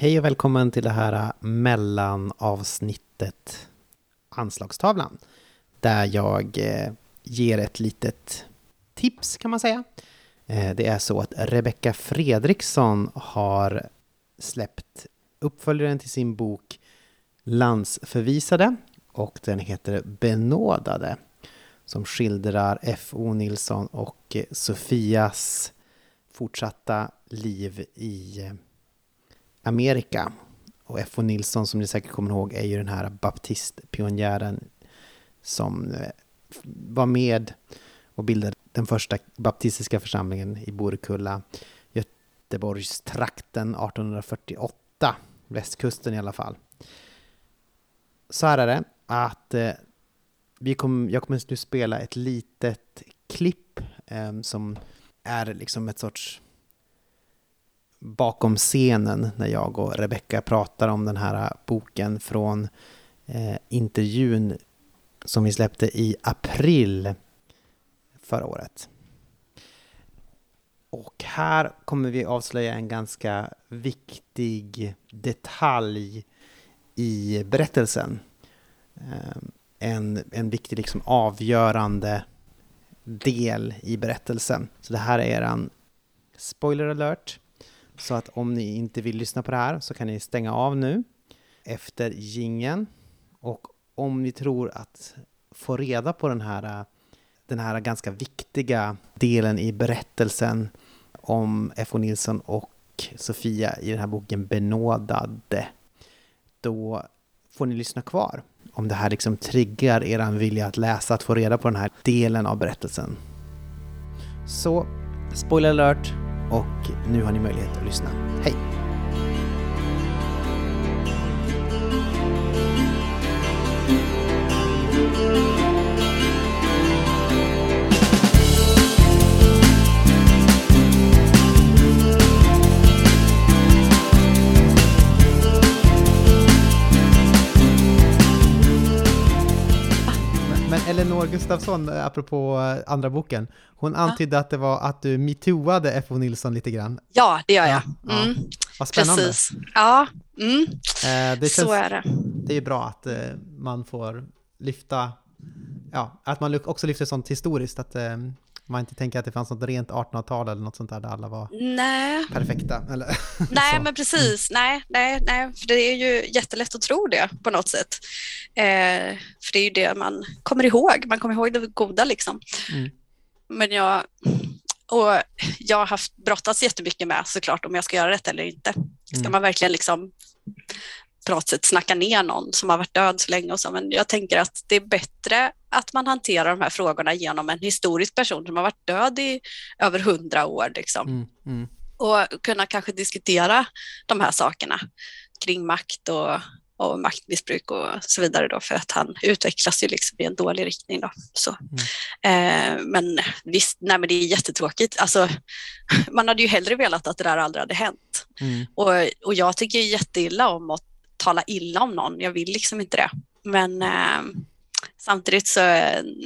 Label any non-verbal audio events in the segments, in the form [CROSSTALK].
Hej och välkommen till det här mellanavsnittet Anslagstavlan. Där jag eh, ger ett litet tips kan man säga. Eh, det är så att Rebecka Fredriksson har släppt uppföljaren till sin bok Landsförvisade och den heter Benådade som skildrar F.O. Nilsson och Sofias fortsatta liv i eh, Amerika. Och F.O. Nilsson som ni säkert kommer ihåg är ju den här baptistpionjären som eh, var med och bildade den första baptistiska församlingen i Borekulla, Göteborgstrakten 1848, västkusten i alla fall. Så här är det att eh, vi kom, jag kommer nu spela ett litet klipp eh, som är liksom ett sorts bakom scenen när jag och Rebecka pratar om den här boken från eh, intervjun som vi släppte i april förra året. Och här kommer vi avslöja en ganska viktig detalj i berättelsen. Eh, en, en viktig liksom avgörande del i berättelsen. Så det här är en spoiler alert. Så att om ni inte vill lyssna på det här så kan ni stänga av nu efter gingen. Och om ni tror att få reda på den här, den här ganska viktiga delen i berättelsen om F.O. Nilsson och Sofia i den här boken Benådade, då får ni lyssna kvar. Om det här liksom triggar er vilja att läsa, att få reda på den här delen av berättelsen. Så, spoiler alert, och nu har ni möjlighet att lyssna. Hej! Elinor Gustafsson, eh, apropå eh, andra boken, hon antydde ja. att det var att du metooade F.O. Nilsson lite grann. Ja, det gör jag. Mm. Ja. Vad spännande. Precis. Ja, mm. eh, det känns, så är det. Det är bra att man får lyfta, ja, att man också lyfter sånt historiskt, att man inte tänker att det fanns något rent 1800-tal eller något sånt där där alla var nej. perfekta. Eller? [LAUGHS] Nej, men precis. Nej, nej, nej, för det är ju jättelätt att tro det på något sätt. Eh, för det är ju det man kommer ihåg. Man kommer ihåg det goda liksom. Mm. Men jag, och jag har haft brottats jättemycket med såklart om jag ska göra det eller inte. Ska mm. man verkligen liksom på något sätt snacka ner någon som har varit död så länge och så, men jag tänker att det är bättre att man hanterar de här frågorna genom en historisk person som har varit död i över hundra år. Liksom. Mm, mm. Och kunna kanske diskutera de här sakerna kring makt och, och maktmissbruk och så vidare då, för att han utvecklas ju liksom i en dålig riktning. Då. Så. Mm. Eh, men visst, nej, men det är jättetråkigt. Alltså, [LAUGHS] man hade ju hellre velat att det där aldrig hade hänt. Mm. Och, och jag tycker jätteilla om att tala illa om någon. Jag vill liksom inte det. Men eh, samtidigt så,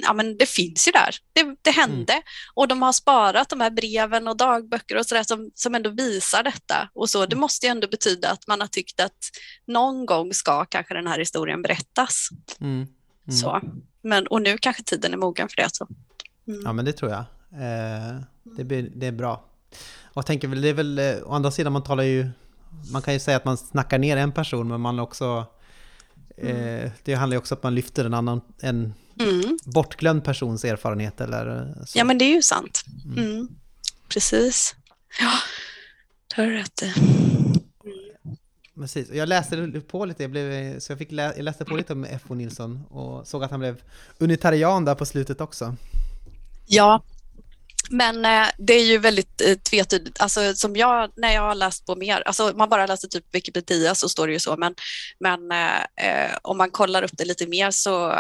ja men det finns ju där. Det, det hände mm. och de har sparat de här breven och dagböcker och sådär som, som ändå visar detta. Och så, det mm. måste ju ändå betyda att man har tyckt att någon gång ska kanske den här historien berättas. Mm. Mm. Så. Men, och nu kanske tiden är mogen för det. Så. Mm. Ja men det tror jag. Eh, det, blir, det är bra. Och jag tänker väl, det är väl, eh, å andra sidan man talar ju man kan ju säga att man snackar ner en person, men man också... Mm. Eh, det handlar ju också om att man lyfter en annan, en mm. bortglömd persons erfarenhet eller så. Ja, men det är ju sant. Mm. mm. Precis. Ja, det har du rätt i. Precis, jag läste på lite, jag blev, så jag, fick lä, jag läste på lite om F.O. Nilsson och såg att han blev unitarian där på slutet också. Ja, men eh, det är ju väldigt eh, tvetydigt. Alltså, som jag, när jag har läst på mer, alltså, man bara läser typ Wikipedia så står det ju så, men, men eh, eh om man kollar upp det lite mer så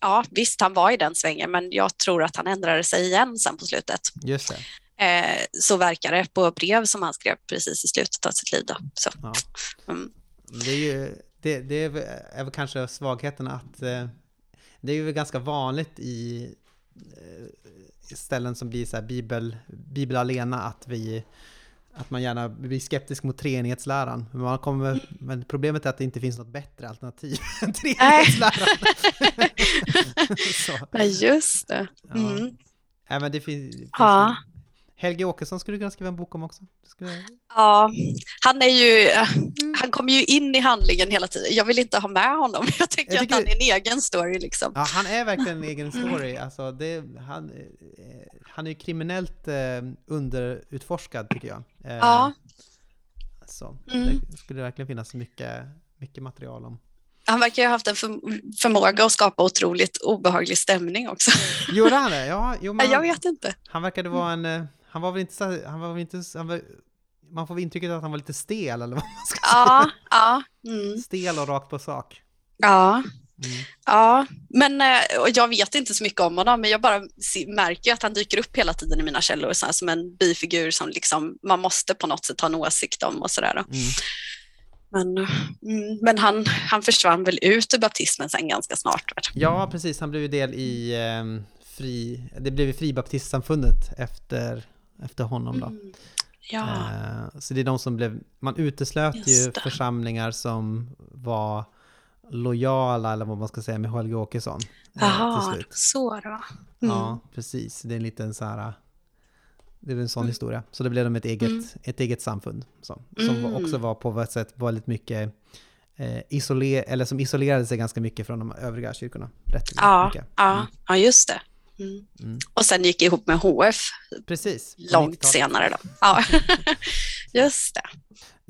ja, visst, han var i den svängen, men jag tror att han ändrade sig igen sen på slutet. Just eh, så verkar det på brev som han skrev precis i slutet av sitt liv. Då. Så. Ja. Mm. Det, är ju, det, det är väl kanske svagheten att det är ju ganska vanligt i ställen som blir så här bibel, bibel alena, att vi att man gärna blir skeptisk mot treenighetsläran. Man kommer, men problemet är att det inte finns något bättre alternativ [LAUGHS] än treenighetsläran. [LAUGHS] ja, just det. Mm. Ja. Men det finns, det finns Ja. Helge Åkesson skulle du kunna skriva en bok om också. Skulle... Ja, han är ju, han kommer ju in i handlingen hela tiden. Jag vill inte ha med honom. [LAUGHS] Jag tycker, Jag att tycker- han är en egen story liksom. Ja, han är verkligen en egen story. Alltså, det, han, eh, han är ju kriminellt eh, underutforskad tycker jag. Eh, Ja. Så Mm. det skulle verkligen finnas mycket, mycket material om. Han verkar ju ha haft en för, förmåga att skapa otroligt obehaglig stämning också. Gjorde han det? Ja, jo, [LAUGHS] men Jag vet inte. han verkade vara en... Han var väl inte så, han var väl inte, han var, man får intrycket att han var lite stel eller vad man ska Ja, ja, mm, säga. Stel och rakt på sak. ja. Mm. Ja, men eh, och jag vet inte så mycket om honom, men jag bara märker att han dyker upp hela tiden i mina källor så här, som en bifigur som liksom, man måste på något sätt ha en åsikt om och sådär. Mm. Men, mm, men han, han försvann väl ut ur baptismen sen ganska snart. väl? Ja, precis. Han blev ju del i eh, fri... Det blev ju Fribaptistsamfundet efter, efter honom då. Mm. Ja, Eh, Så det är de som blev, man uteslöt ju församlingar som var lojala, eller vad man ska säga, med Helge Åkesson. eh, jaha, slut. så var. Mm. Ja, precis. Det är en liten så här, det är en sån historia. Så det blev de ett eget, Mm. ett eget samfund. Så, som Mm. också var på ett sätt väldigt mycket eh, isoler, eller som isolerade sig ganska mycket från de övriga kyrkorna. Rätt Ja, mycket. ja, Mm. ja, just det. Mm. Mm. Och sen gick ihop med HF Precis. långt 90-talet. senare. Då. Ja, [LAUGHS] just det.